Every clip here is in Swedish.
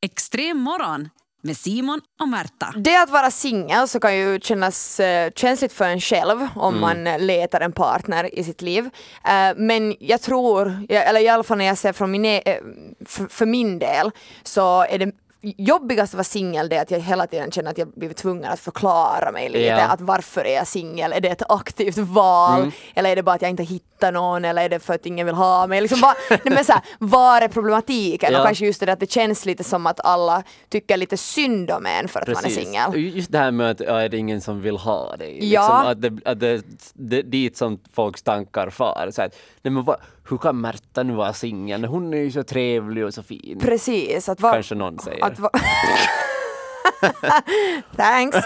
Extrem morgon med Simon och Märta. Det att vara singel så kan ju kännas uh, känsligt för en själv om mm. man uh, letar en partner i sitt liv. Uh, men jag tror, eller i alla fall när jag ser från min, e för, för min del, så är det jobbigast att vara singel är att jag hela tiden känner att jag blivit tvungen att förklara mig lite. Ja. Att varför är jag singel? Är det ett aktivt val? Mm. Eller är det bara att jag inte hittar någon? Eller är det för att ingen vill ha mig? Liksom bara, nej men så här, var är problematiken? Ja. Och kanske just det att det känns lite som att alla tycker lite synd om en för att Precis. man är singel. Just det här med att ja, är det ingen som vill ha dig. Liksom, ja. att det, att det, det, dit som folks tankar far. Så att, nej men vad, hur kan Märta nu vara singel? Hon är ju så trevlig och så fin. Precis. Att va, Kanske någon säger. Att va, Thanks.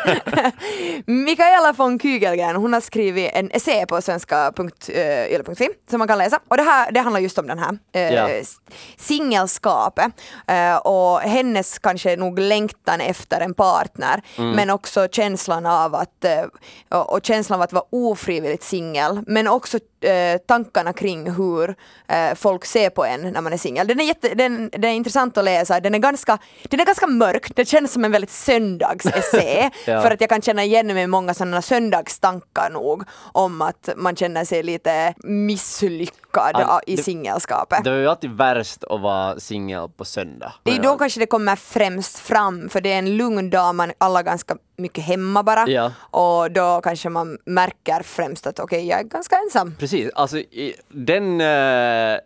Mikaela von Kygelgren, hon har skrivit en essä på svenska.yle.fi som man kan läsa. Och det här det handlar just om den här uh, ja. singelskapet uh, och hennes kanske nog längtan efter en partner mm. men också känslan av att uh, och känslan av att vara ofrivilligt singel men också tankarna kring hur folk ser på en när man är singel. Den, är jätte, den, den är intressant att läsa, den är ganska, den är ganska mörk, det känns som en väldigt söndagsessä ja. för att jag kan känna igen mig i många sådana söndagstankar nog om att man känner sig lite misslyckad All, i singelskapet. Det är ju alltid värst att vara singel på söndag. Det är då kanske det kommer främst fram för det är en lugn dag, man alla ganska mycket hemma bara ja. och då kanske man märker främst att okej, okay, jag är ganska ensam. Precis, alltså den, uh,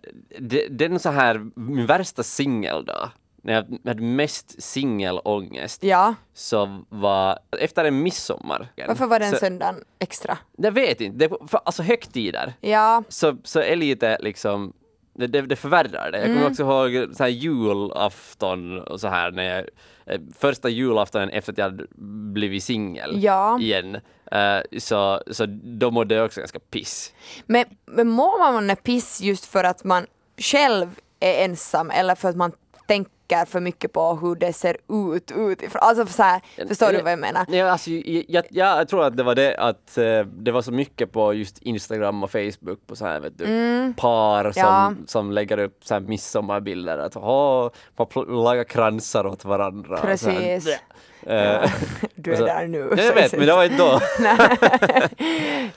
den så här, min värsta singeldag när jag hade mest singelångest ja. så var efter en midsommar. Varför var den så, söndagen extra? Jag vet inte, det, för, alltså högtider ja. så, så är lite liksom det, det, det förvärrar det. Jag kommer mm. också ihåg så här julafton och så här när jag eh, första julaftonen efter att jag hade blivit singel ja. igen. Uh, så, så då mådde jag också ganska piss. Men, men mår man piss just för att man själv är ensam eller för att man tänker tänker för mycket på hur det ser ut utifrån. Alltså så här, förstår du vad jag menar? Ja, alltså, jag, jag, tror att det var det att uh, det var så mycket på just Instagram och Facebook på så här vet du, mm. par som, ja. som lägger upp så här midsommarbilder att man lagar kransar åt varandra. Precis. Ja. du är så, där nu. Jag vet, men det var inte då.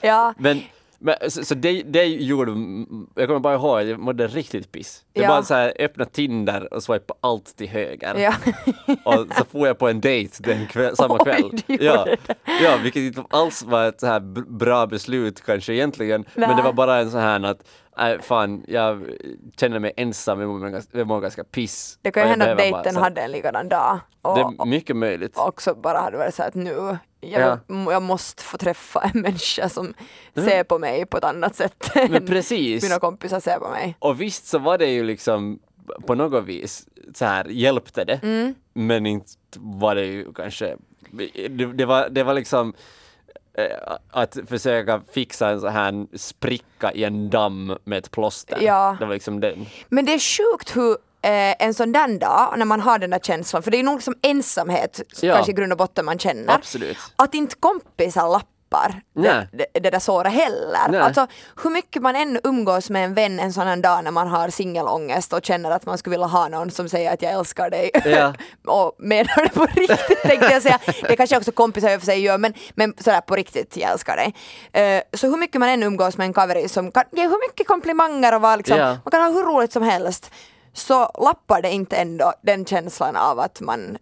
ja. Men, men, så, så det, det gjorde, jag kommer bara ihåg, jag mådde riktigt piss. Jag ja. bara så här, öppna Tinder och swipa allt till höger. Ja. och så får jag på en dejt den kväll, samma Oj, kväll. Ja. ja, vilket inte alls var ett så här bra beslut kanske egentligen. Nej. Men det var bara en sån här att äh, fan, jag känner mig ensam, jag mår ganska piss. Det kan ju hända att dejten hade en likadan dag. Och, det är mycket möjligt. Och också bara hade varit så att nu, jag, ja. jag måste få träffa en människa som mm. ser på mig på ett annat sätt Men precis. mina kompisar ser på mig. Och visst så var det ju liksom på något vis så här hjälpte det, mm. men inte var det ju kanske, det, det var, det var liksom att försöka fixa en sån här spricka i en damm med ett plåster. Ja. Det var liksom den. Men det är sjukt hur eh, en sån där dag, när man har den där känslan, för det är nog liksom ensamhet ja. kanske i grund och botten man känner. Absolut. Att inte kompisar lappar stoppar det, det, det, där såret heller. Nej. Alltså hur mycket man ännu umgås med en vän en sån här dag när man har singelångest och känner att man skulle vilja ha någon som säger att jag älskar dig. Ja. och menar det på riktigt tänkte jag säga. Det kanske också kompisar i och för sig gör men, men sådär på riktigt, jag älskar dig. Uh, så hur mycket man ännu umgås med en kaveri som kan ge hur mycket komplimanger och vara liksom, ja. man kan ha hur roligt som helst så lappar det inte ändå den känslan av att man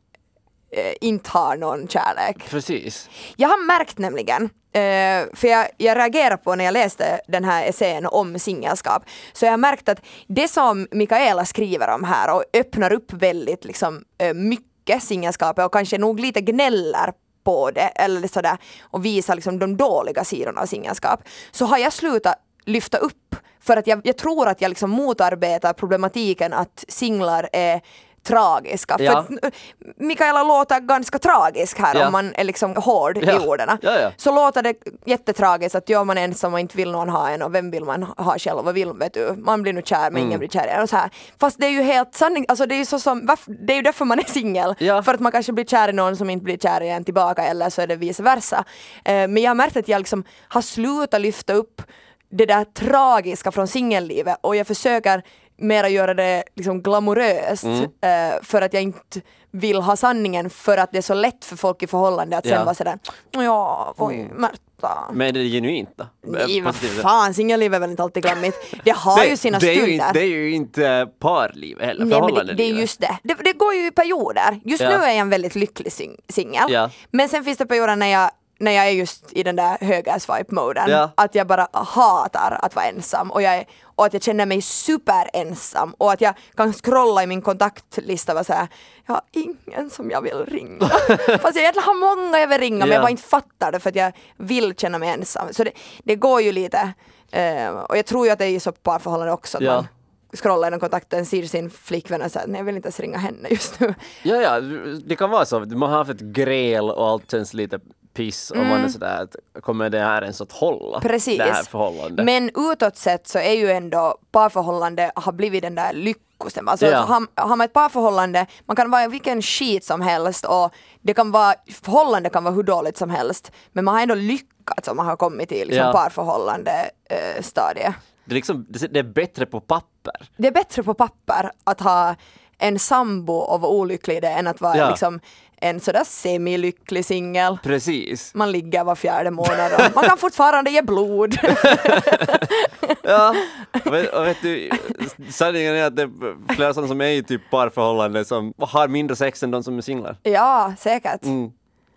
eh, inte har någon kärlek. Precis. Jag har märkt nämligen, Uh, för jag, jag reagerade på när jag läste den här essän om singelskap, så jag har märkt att det som Mikaela skriver om här och öppnar upp väldigt liksom, uh, mycket singelskapet och kanske nog lite gnäller på det eller sådär och visar liksom de dåliga sidorna av singelskap, så har jag slutat lyfta upp. För att jag, jag tror att jag liksom motarbetar problematiken att singlar är tragiska. Ja. För Mikaela låter ganska tragisk här ja. om man är liksom hård ja. i orden. Så låter det jättetragiskt att gör man ensam och inte vill någon ha en och vem vill man ha själv och vill vet du, man blir nu kär men mm. ingen blir kär och så här. Fast det är ju helt sanning, alltså det är ju så som, det är ju därför man är singel. För att man kanske blir kär i någon som inte blir kär i en tillbaka eller så är det vice versa. Eh, men jag har märkt att jag liksom har slutat lyfta upp det där tragiska från singellivet och jag försöker mera göra det liksom glamoröst Mm. eh, för att jag inte vill ha sanningen för att det är så lätt för folk i förhållande att sen Ja. vara sådär ja, oj Märta. Men är det genuint då? Nej vad fan, singelliv är väl inte alltid glammigt. Det har ju sina det stunder. ju inte, det är ju inte parliv heller, Nej, men det, det är just det. det. Det går ju i perioder. Just Ja. nu är jag en väldigt lycklig sing- singel. Ja. Men sen finns det perioder när jag, när jag är just i den där höga swipe-moden. Ja. Att jag bara hatar att vara ensam och, jag är, och att jag känner mig superensam och att jag kan scrolla i min kontaktlista och vara såhär, jag har ingen som jag vill ringa. Fast jag egentligen har många jag vill ringa men Ja. jag bara inte fattar det för att jag vill känna mig ensam. Så det, det går ju lite. eh, och jag tror ju att det är i så parförhållande också. att Ja. Man, scrollar i kontakten, ser sin flickvän och säger nej jag vill inte ens ringa henne just nu. Ja, ja, det kan vara så. Man har haft ett gräl och allt känns lite piss och man är sådär att kommer det här ens att hålla? Mm. Precis. Det här förhållandet. Men utåt sett så är ju ändå parförhållande har blivit den där lyckostämman. Alltså Ja. har, har man ett parförhållande, man kan vara vilken skit som helst och det kan vara, förhållande kan vara hur dåligt som helst men man har ändå lyckats om man har kommit till liksom Ja. parförhållande eh, stadie. Det, är liksom, det det är bättre på papper. Det är bättre på papper att ha en sambo och vara olycklig i det än att vara Ja. liksom en sådär semilycklig singel. Precis. Man ligger var fjärde månad och man kan fortfarande ge blod. Ja, och vet, och vet du, sanningen är att det är flera sådana som är i typ parförhållanden som har mindre sex än de som är singlar. ja, säkert. Mm.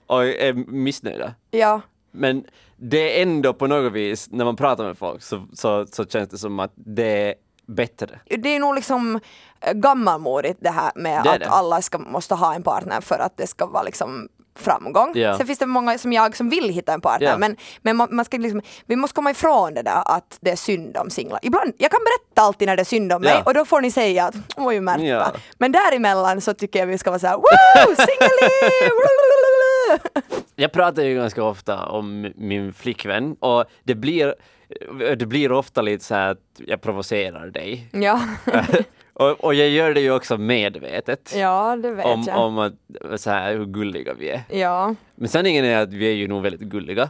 Och är missnöjda. Ja. Men det är ändå på något vis, när man pratar med folk så, så, så känns det som att det är bättre. Det är nog liksom eh, gammalmodigt det här med Det att det. alla ska, måste ha en partner för att det ska vara liksom framgång. Ja. Sen finns det många som jag som vill hitta en partner Ja. men, men man, man ska liksom, vi måste komma ifrån det där att det är synd om singlar. Ibland, jag kan berätta alltid när det är synd om mig Ja. och då får ni säga att oj Märta. Ja. Men däremellan så tycker jag vi ska vara såhär woo, singelliv! Jag pratar ju ganska ofta om min flickvän och det blir, det blir ofta lite så att jag provocerar dig. ja. och, och jag gör det ju också medvetet. ja, det vet Om, jag. om att, så här, hur gulliga vi är. Ja. Men sanningen är att vi är ju nog väldigt gulliga.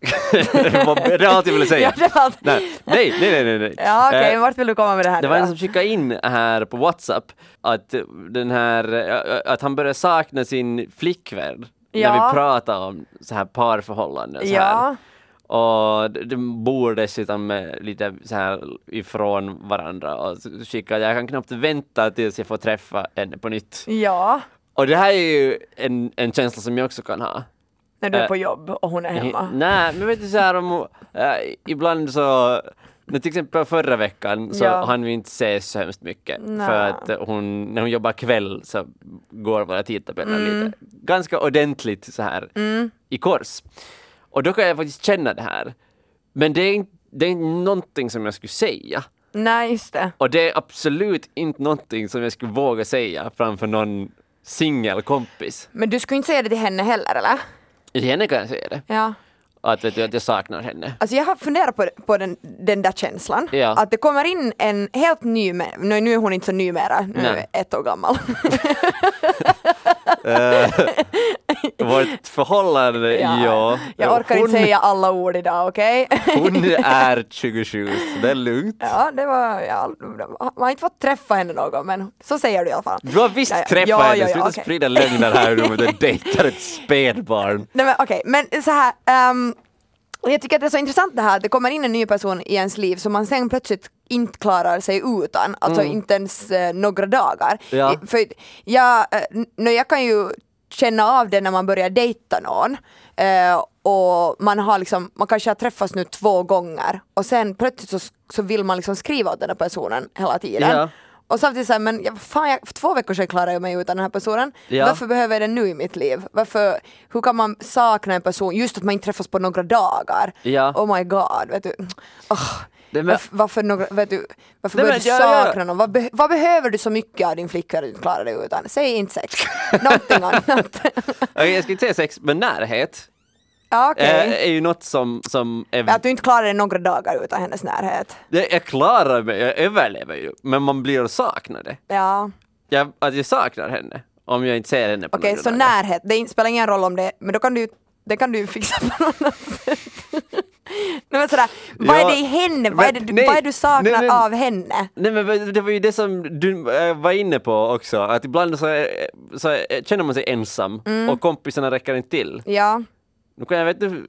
det var det allt jag ville säga. Ja, var. Nej, nej, nej, nej. nej. Ja okej, Eh, vart vill du komma med det här det var en då? som skickade in här på Whatsapp att den här, att han börjar sakna sin flickvän Ja. när vi pratar om så här parförhållanden. Så här. Ja. Och de- bor dessutom med lite så här ifrån varandra och skickar jag kan knappt vänta tills jag får träffa henne på nytt. Ja, Och det här är ju en, en känsla som jag också kan ha. när du är Eh, på jobb och hon är hemma. Nej, men vet du så här om, äh, ibland så men till exempel förra veckan så Ja. hann vi inte ses så hemskt mycket Nej. för att hon, när hon jobbar kväll så går våra tidtabeller Mm. lite ganska ordentligt så här i kors. Och då kan jag faktiskt känna det här. Men det är, inte- det är inte någonting som jag skulle säga. Nej, just det. Och det är absolut inte någonting som jag skulle våga säga framför någon singelkompis. Men du skulle inte säga det till henne heller eller? Till henne kan jag säga det. Ja. Att, vet du, att jag saknar henne. Alltså jag har funderat på, på den, den där känslan. Ja. Att det kommer in en helt ny, nu, nu är hon inte så ny mera, nu är Nej. hon ett år gammal. Vårt förhållande, ja. Jag orkar hon, inte säga alla ord idag, okej? Hon är 27, så det är lugnt. Ja, det var, ja, man har inte fått träffa henne någon men så säger du i alla fall. Du har visst Ja, ja. träffat Ja, henne, ja, ja, sluta okej. sprida lögner här nu du dejtar ett spädbarn. Nej men okej, men så här. och jag tycker att det är så intressant det här att det kommer in en ny person i ens liv som man sen plötsligt inte klarar sig utan, alltså inte ens eh, några dagar. Ja. För jag, eh, jag kan ju känna av det när man börjar dejta någon eh, och man har liksom, man kanske har träffats nu två gånger och sen plötsligt så, så vill man liksom skriva åt den här personen hela tiden. Ja. Och samtidigt såhär, men jag, fan, jag, för två veckor sedan klarade jag mig utan den här personen. Ja. Varför behöver jag den nu i mitt liv? Varför, hur kan man sakna en person just att man inte träffas på några dagar? Ja. Oh my god, vet du. Oh, Det men- varför, varför, några, vet du, varför Nej, behöver du jag- sakna någon? Vad, be, vad behöver du så mycket av din flickvän att du inte klarar dig utan? Säg inte sex. Någonting annat. Okej, jag ska inte säga sex, men närhet ja, okej. eh, är ju något som, som är... Att du inte klarar dig några dagar utan hennes närhet. Det, jag klarar mig, jag överlever ju, men man blir saknad. Ja. Jag, att jag saknar henne om jag inte ser henne på Okej, några så dagar. närhet, det spelar ingen roll om det, men då kan du det kan du ju fixa på något annat sätt. Nej, men sådär, vad är det i henne? Vad är det, du- nej, vad är du saknar nej, men- av henne? Nej men det var ju det som du äh, var inne på också, att ibland så, är- så är- känner man sig ensam Mm. och kompisarna räcker inte till. Ja, Nu kan jag vet du,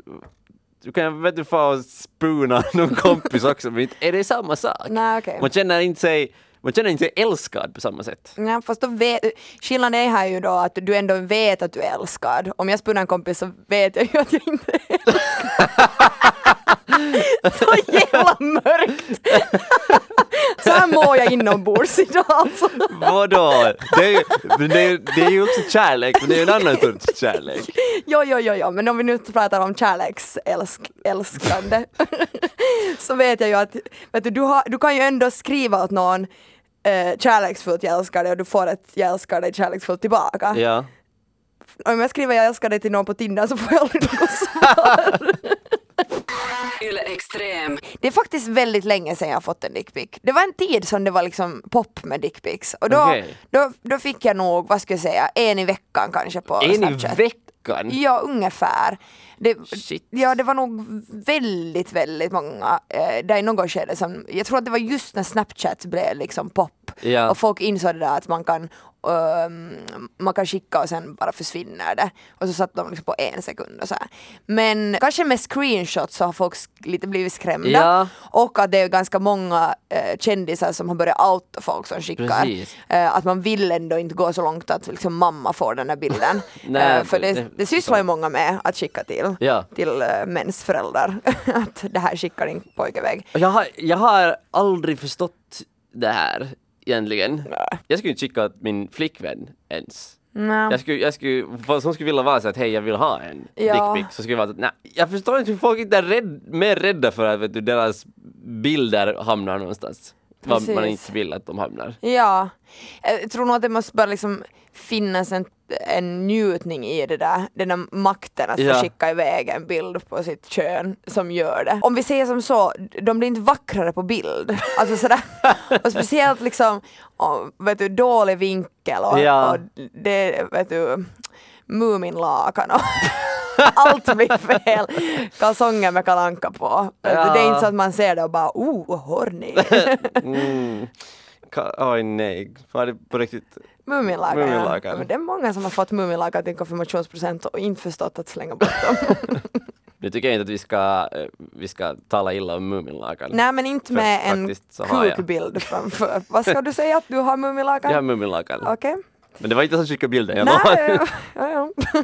du kan du få spuna någon kompis också, men inte är det samma sak? nej okej. Man känner inte sig, man känner inte sig älskad på samma sätt. Ja, fast då vet, skillnaden är här ju då att du ändå vet att du är älskad. Om jag spunnar en kompis så vet jag ju att jag inte är älskad. så jävla mörkt! så här mår jag inombords idag alltså. Vadå? Det är, ju- det, är, det är ju också kärlek, men det är ju en annan sorts kärlek. Jo, jo, jo, jo, men om vi nu pratar om kärleksälskande så vet jag ju att vet du, du, har, du kan ju ändå skriva åt någon eh, kärleksfullt jag älskar dig och du får ett jag älskar dig kärleksfullt tillbaka. Ja. Om jag skriver jag älskar dig till någon på Tinder så får jag aldrig något svar. Extrem. Det är faktiskt väldigt länge sedan jag har fått en dickpic. Det var en tid som det var liksom pop med dickpics och då, Okej. då, då fick jag nog, vad ska jag säga, en i veckan kanske på En i Snapchat. veckan? Ja, ungefär. Det, Shit. ja, det var nog väldigt, väldigt många eh, där i något skede som, jag tror att det var just när Snapchat blev liksom pop Ja. och folk insåg det där att man kan man kan skicka och sen bara försvinner det. Och så satt de liksom på en sekund och så här. Men kanske med screenshots så har folk lite blivit skrämda. Ja. Och att det är ganska många eh, kändisar som har börjat outa folk som skickar. Eh, att man vill ändå inte gå så långt att liksom mamma får den här bilden. Nej, Eh, för det, det- sysslar ju många med att skicka till, Ja. till uh, mäns föräldrar. att det här skickar din pojke iväg. Jag har, jag har aldrig förstått det här egentligen. Nej. Jag skulle inte skicka åt min flickvän ens. Nej. Jag skulle, jag skulle, fast hon skulle vilja vara så att hej jag vill ha en Ja. dickpic så skulle jag vara så att nej, jag förstår inte hur folk inte är rädd, mer rädda för att vet du, deras bilder hamnar någonstans. Var man inte vill att de hamnar. Ja, jag tror nog att det måste bara liksom finnas en, en njutning i det där, den där makten att Ja. få skicka iväg en bild på sitt kön som gör det. Om vi säger som så, de blir inte vackrare på bild. Alltså sådär, och speciellt liksom, och, vet du, dålig vinkel och, Ja. och det, vet du, Muminlakan och allt blir fel. Kalsonger med kalanka på. Du, Det är inte så att man ser det och bara oh, horny. Mm. Oj nej, var det på riktigt? Muminlakan, Muminlakan. ja. Men det är många som har fått Muminlakan till konfirmationspresent och inte förstått att slänga bort dem. Nu tycker jag inte att vi ska, eh, vi ska tala illa om Muminlakan. Nej men inte För med en så har jag. kukbild framför. Vad ska du säga att du har Muminlakan? Jag har Muminlakan. Okej. Men det var inte jag som skickade bilden, jag Nej, ja, ja.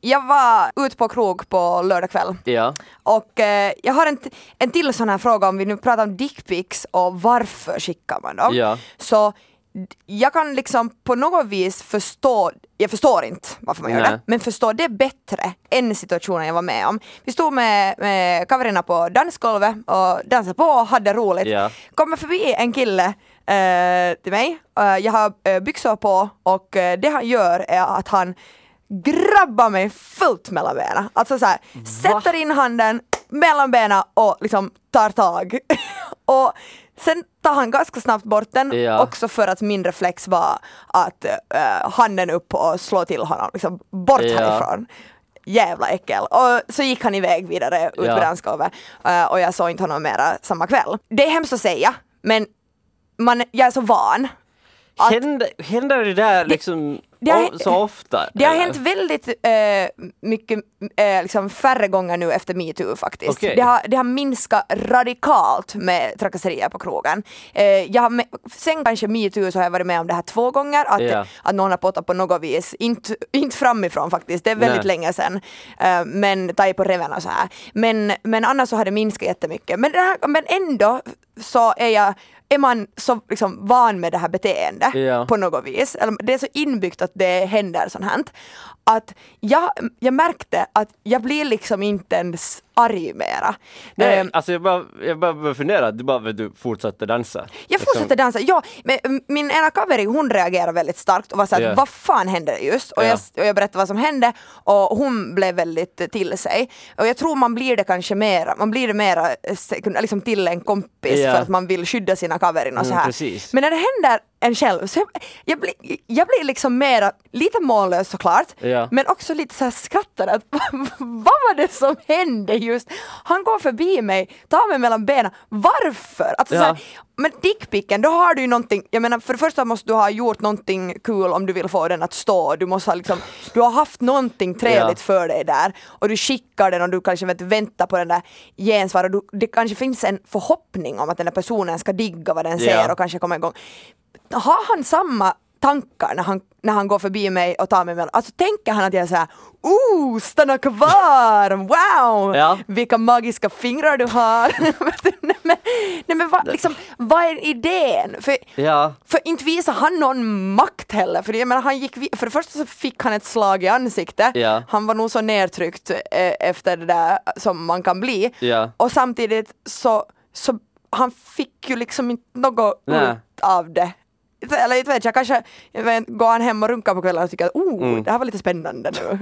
Jag var ute på krog på lördag kväll Ja. och eh, jag har en, en till sån här fråga om vi nu pratar om dickpics och varför skickar man dem. Ja. Så jag kan liksom på något vis förstå, jag förstår inte varför man gör Nej. det, men förstår det bättre än situationen jag var med om. Vi stod med, med kaverna på dansgolvet och dansade på och hade roligt. Ja. Kommer förbi en kille eh, till mig, Eh, jag har eh, byxor på och eh, det han gör är att han grabbar mig fullt mellan benen. Alltså såhär, sätter in handen mellan benen och liksom tar tag. och sen tar han ganska snabbt bort den Ja. också för att min reflex var att eh, handen upp och slå till honom, liksom bort Ja. härifrån. Jävla äckel. Och så gick han iväg vidare ut Ja. på dansgolvet eh, och jag såg inte honom mera samma kväll. Det är hemskt att säga men man, jag är så van. Att- Händer, händer det där liksom det har o- hänt- så ofta? Det har eller? hänt väldigt eh, mycket, eh, liksom färre gånger nu efter metoo faktiskt. Okej. Det, har, det har minskat radikalt med trakasserier på krogen. Eh, jag har med, sen kanske metoo så har jag varit med om det här två gånger, att, Ja. att någon har pottat på något vis, inte, inte framifrån faktiskt, det är väldigt Nej. länge sedan, men tagit på reven och så här. Men, men annars så har det minskat jättemycket. Men, det här, men ändå så är jag är man så liksom van med det här beteendet Ja. på något vis, eller det är så inbyggt att det händer sånt här, att jag, jag märkte att jag blir liksom inte ens arg mera. Nej, Ehm, alltså jag bara, jag bara började fundera, du bara du, fortsatte dansa. jag Liksom. fortsatte dansa, ja, men mm, min ena kaveri hon reagerade väldigt starkt och var såhär, Ja. vad fan hände just? Och, Ja. jag, och jag berättade vad som hände och hon blev väldigt till sig. Och jag tror man blir det kanske mera, man blir det mera eh, liksom till en kompis Ja. för att man vill skydda sina kaverin och så Mm, här. precis. Men när det händer en själv. Så jag, jag, blir, jag blir liksom mera, lite mållös såklart, Ja. men också lite så här skrattar att vad var det som hände just? Han går förbi mig, tar mig mellan benen, varför? Alltså, Ja. så här, men dickpicken, då har du ju någonting, jag menar för det första måste du ha gjort någonting kul om du vill få den att stå, du måste ha liksom, du har haft någonting trevligt Ja. för dig där och du skickar den och du kanske vet, väntar på den där gensvar och du, det kanske finns en förhoppning om att den där personen ska digga vad den ser och kanske komma igång. Har han samma tankar när han, när han går förbi mig och tar mig mellan, alltså tänker han att jag är såhär oh, stanna kvar, wow, Ja. vilka magiska fingrar du har. nej men, nej, men vad, liksom, vad är idén? För, Ja. för inte visar han någon makt heller, för jag menar, han gick, för det första så fick han ett slag i ansiktet, Ja. han var nog så nedtryckt eh, efter det där som man kan bli. Och samtidigt så, så han fick ju liksom inte något ut av det. Eller inte vet jag, kanske jag vet, går han hem och runkar på kvällen och tycker att oh, Mm. det här var lite spännande nu.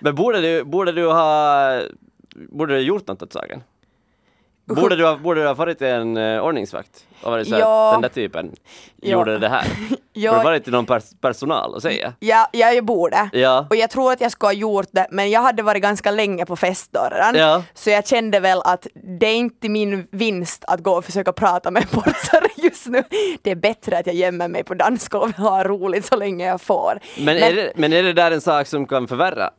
Men borde du, borde du ha borde du gjort något åt saken? Borde du ha, borde du ha varit en uh, ordningsvakt? Och varit så här, Ja. den där typen Ja. gjorde det här? Ja. Borde varit någon pers- personal och säga? ja, ja, jag borde. Ja. Och jag tror att jag skulle ha gjort det, men jag hade varit ganska länge på festdörren. Ja. Så jag kände väl att det är inte min vinst att gå och försöka prata med en just nu. Det är bättre att jag gömmer mig på dansgolvet och har roligt så länge jag får. Men, är det, men är det där en sak som kan förvärra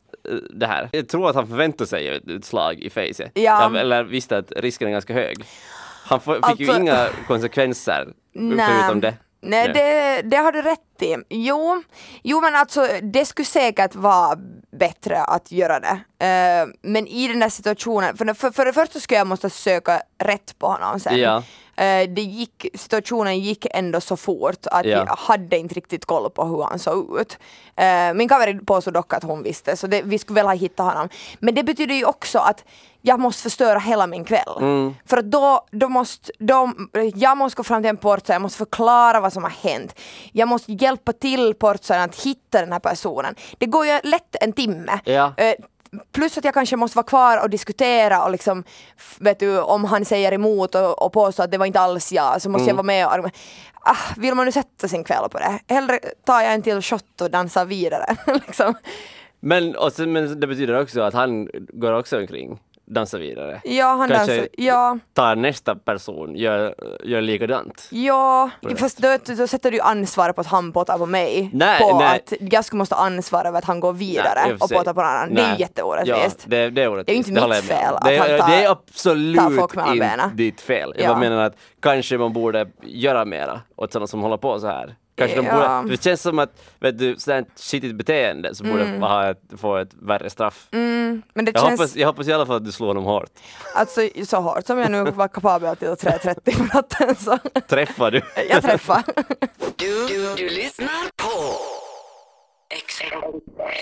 det här? Jag tror att han förväntar sig ett, slag i facet. Ja. Eller visste att risken är ganska hög. Han fick ju Alltså- inga konsekvenser förutom det. Nej, Nej. Det, det har du rätt i. Jo, jo, men alltså det skulle säkert vara bättre att göra det. Eh, men i den där situationen, för, för, för det första skulle jag måste söka rätt på honom sen. Ja. Eh, det gick, situationen gick ändå så fort att Ja. jag hade inte riktigt koll på hur han såg ut. Eh, min kaveri påstod dock att hon visste, så det, vi skulle väl ha hittat honom. Men det betyder ju också att jag måste förstöra hela min kväll. Mm. För att då, då måste, då, jag måste gå fram till en portsare, jag måste förklara vad som har hänt. Jag måste hjälpa till portsaren att hitta den här personen. Det går ju lätt en timme. Ja. Plus att jag kanske måste vara kvar och diskutera och liksom, vet du, om han säger emot och, och påstår att det var inte alls jag så måste jag vara med och argumentera. Ah, vill man nu sätta sin kväll på det? Hellre tar jag en till shot och dansar vidare. liksom. Men, och sen, men det betyder också att han går också omkring, dansar vidare. Ja, han Kanske- dansar. Ja. Tar nästa person, gör, gör likadant. Ja, fast då, då sätter du ju ansvaret på att han påtar på mig. Nej, på nej. att jag skulle måste ha ansvar över att han går vidare Nej, och påtar på någon annan. Det är Nej. jätteorättvist. Ja, det, det är orättvist. Det är ju inte mitt fel att det, han tar- det är tar absolut folk mellan benen. ditt fel. Jag Ja. menar att kanske man borde göra mera åt sådana som håller på så här. Kanske de Ja. borde, det känns som att vet du, sådant skitigt beteende så borde ha ett, få ett värre straff. Mm, men det Jag, känns hoppas, jag hoppas i alla fall att du slår honom hårt. alltså, så hårt som jag nu var kapabel till 3.30 på natten så Träffar du? jag träffar. Du, du, du lyssnar på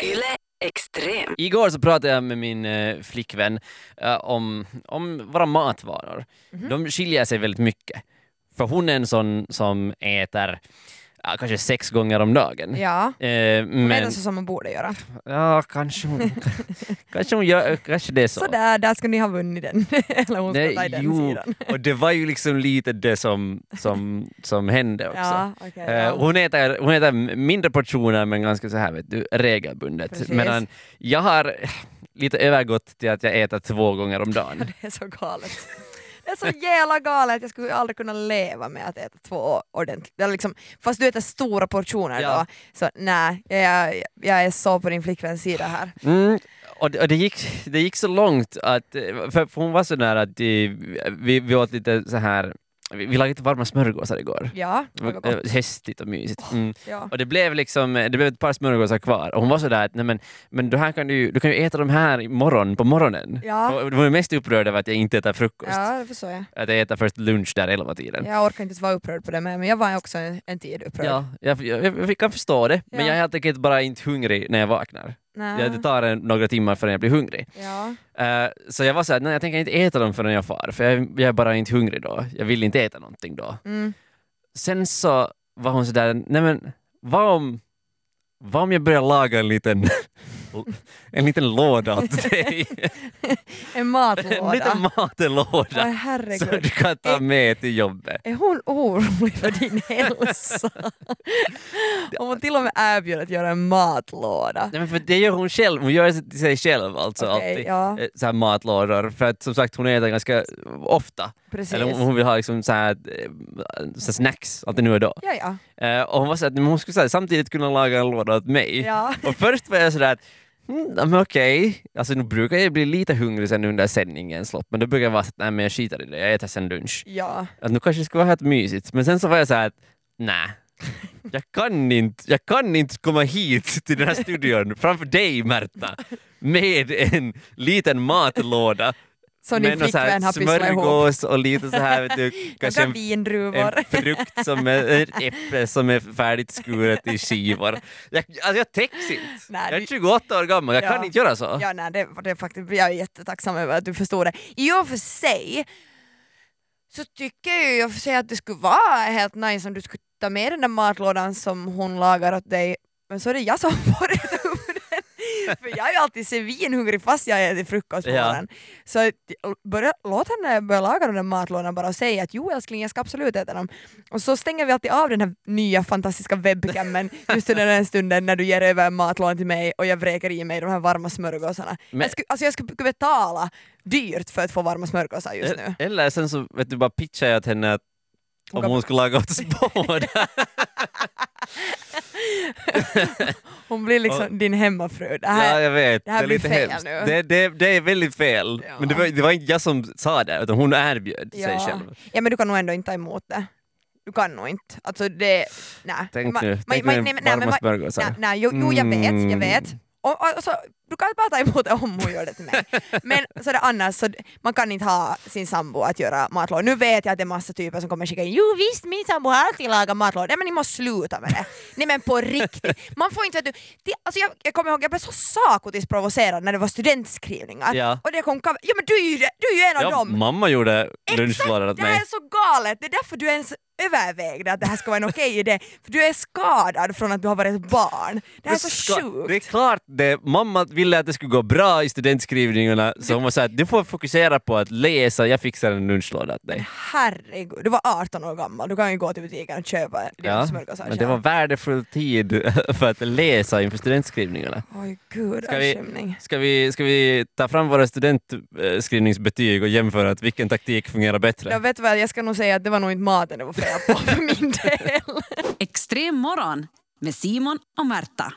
Yle Extrem. Igår så pratade jag med min eh, flickvän eh, om, om våra matvanor. De skiljer sig väldigt mycket. För hon är en sån som äter ja, kanske sex gånger om dagen. Ja, Eh, men det så som man borde göra. ja, kanske hon, kanske hon gör, kanske det är så. Sådär, där ska ni ha vunnit den. Eller hon ska ta i den jo, sidan. och det var ju liksom lite det som, som, som hände också. Ja, okej, Eh, ja. hon, äter, hon äter mindre portioner men ganska så här vet du, regelbundet. Precis. Medan jag har lite övergått till att jag äter två gånger om dagen. Det är så galet. Är så jävla galet, jag skulle aldrig kunna leva med att äta två ordentligt. Liksom, fast du äter stora portioner Ja. då, så nej, jag, jag är så på din flickväns sida här. Mm. Och, det, och det, gick, det gick så långt att, för, hon var så där att eh, vi, vi åt lite så här vi vi lagade lite varma smörgåsar igår. Ja, Det var gott. eh, hästigt och mysigt. Mm. Ja. Och det blev liksom, det blev ett par smörgåsar kvar och hon var sådär att nej men, men du, här kan du, du kan ju äta de här imorgon på morgonen. Ja. Och hon var mest upprörd över att jag inte äter frukost. ja, det förstår jag. Att jag äter först lunch där elva tiden. Jag orkar inte ens vara upprörd på det men jag var också en, en tid upprörd. Ja, jag, jag, jag kan förstå det, men Ja. jag är helt enkelt bara inte hungrig när jag vaknar. Nej. Det tar en, några timmar förrän jag blir hungrig. Ja. Eh, så jag var såhär, nej jag tänker inte äta dem förrän jag far, för jag, jag är bara inte hungrig då. Jag vill inte äta någonting då. Mm. Sen så var hon sådär, nej men vad om, vad om jag börjar laga en liten, en liten låda åt dig. En En matlåda. liten matlåda herregud. som du kan ta med till jobbet. Är hon orolig för din hälsa? Om hon till och med erbjuder att göra en matlåda. Nej, men för det gör hon själv, hon gör det till sig själv alltså Okej, alltid. ja. Eh, Så här matlådor, för att som sagt hon äter ganska ofta. Precis. Eller hon hon vill ha liksom så här, eh, så här snacks, alltid nu och då. Ja, ja. Eh, och hon var så att hon skulle så här, samtidigt kunna laga en låda åt mig. Ja. Och först var jag sådär att Mm, men okej, alltså nu brukar jag bli lite hungrig sen under sändningens lopp, men då brukar jag vara så att nej men jag skiter i det, jag äter sen lunch. ja. Att nu kanske det skulle vara helt mysigt, men sen så var jag så här att nej, jag kan inte, jag kan inte komma hit till den här studion framför dig Märta med en liten matlåda Som din flickvän har pysslat ihop. smörgås och lite så här vet du, kanske en en frukt som är, ett äpple som är färdigt skuret i skivor. Jag, alltså jag täcks inte. Nej, jag är du- 28 år gammal, jag Ja. kan inte göra så. Ja, nej, det, det är faktiskt, jag är jättetacksam över att du förstår det. I och för sig så tycker jag och för sig att det skulle vara helt nice om du skulle ta med den där matlådan som hon lagar åt dig, men så är det jag som får den. För jag är ju alltid svinhungrig fast jag äter frukost på Ja. morgonen. Så att börja, låt henne börja laga den där matlådan bara och säga att jo älskling jag ska absolut äta dem. Och så stänger vi alltid av den här nya fantastiska webcamen just under den stunden när du ger över en matlåda till mig och jag vräker i mig de här varma smörgåsarna. Men- Jag, skulle, alltså jag skulle betala dyrt för att få varma smörgåsar just nu. Eller sen så vet du, bara pitchar jag till henne att om hon skulle laga åt oss båda. Hon blir liksom din hemmafru. Det här, ja, jag vet. det här är blir fel hemskt. nu. Det, det, det är väldigt fel. Ja. Men det var, det var inte jag som sa det, utan hon erbjöd sig ja. själv. ja men du kan nog ändå inte ta emot det. Du kan nog inte. Alltså det, nej. Tänk nu, tänk nu nej. Nej, nej, jo, jo jag vet, jag Mm. vet. Och, och, och så, du kan ta emot det om hon gör det till mig. Men så det annars, så man kan inte ha sin sambo att göra matlådor. Nu vet jag att det är massa typer som kommer skicka in jo visst min sambo har alltid lagat matlådor. Nej men ni måste sluta med det. Nej men på riktigt. Man får inte, vet du, det, alltså jag, jag kommer ihåg jag blev så sakotiskt provocerad när det var studentskrivningar. Ja. Och det kom ja men du är ju, du är ju en av Ja, dem. mamma gjorde lunchlådor åt Det här mig. är så galet, det är därför du ens övervägde att det här ska vara en okej idé. För du är skadad från att du har varit barn. Det här är så sjukt. Det är klart det. Mamma ville att det skulle gå bra i studentskrivningarna så hon var såhär, du får fokusera på att läsa, jag fixar en lunchlåda åt dig. Herregud, du var 18 år gammal, du kan ju gå till butiken och köpa Ja, smörgåsar men det var värdefull tid för att läsa inför studentskrivningarna. Oj gud, Ska vi-. Ska vi, ska vi ta fram våra studentskrivningsbetyg och jämföra att vilken taktik fungerar bättre? Jag vet väl, jag ska nog säga att det var nog inte maten det var fel på för min del. Extrem morgon med Simon och Märta.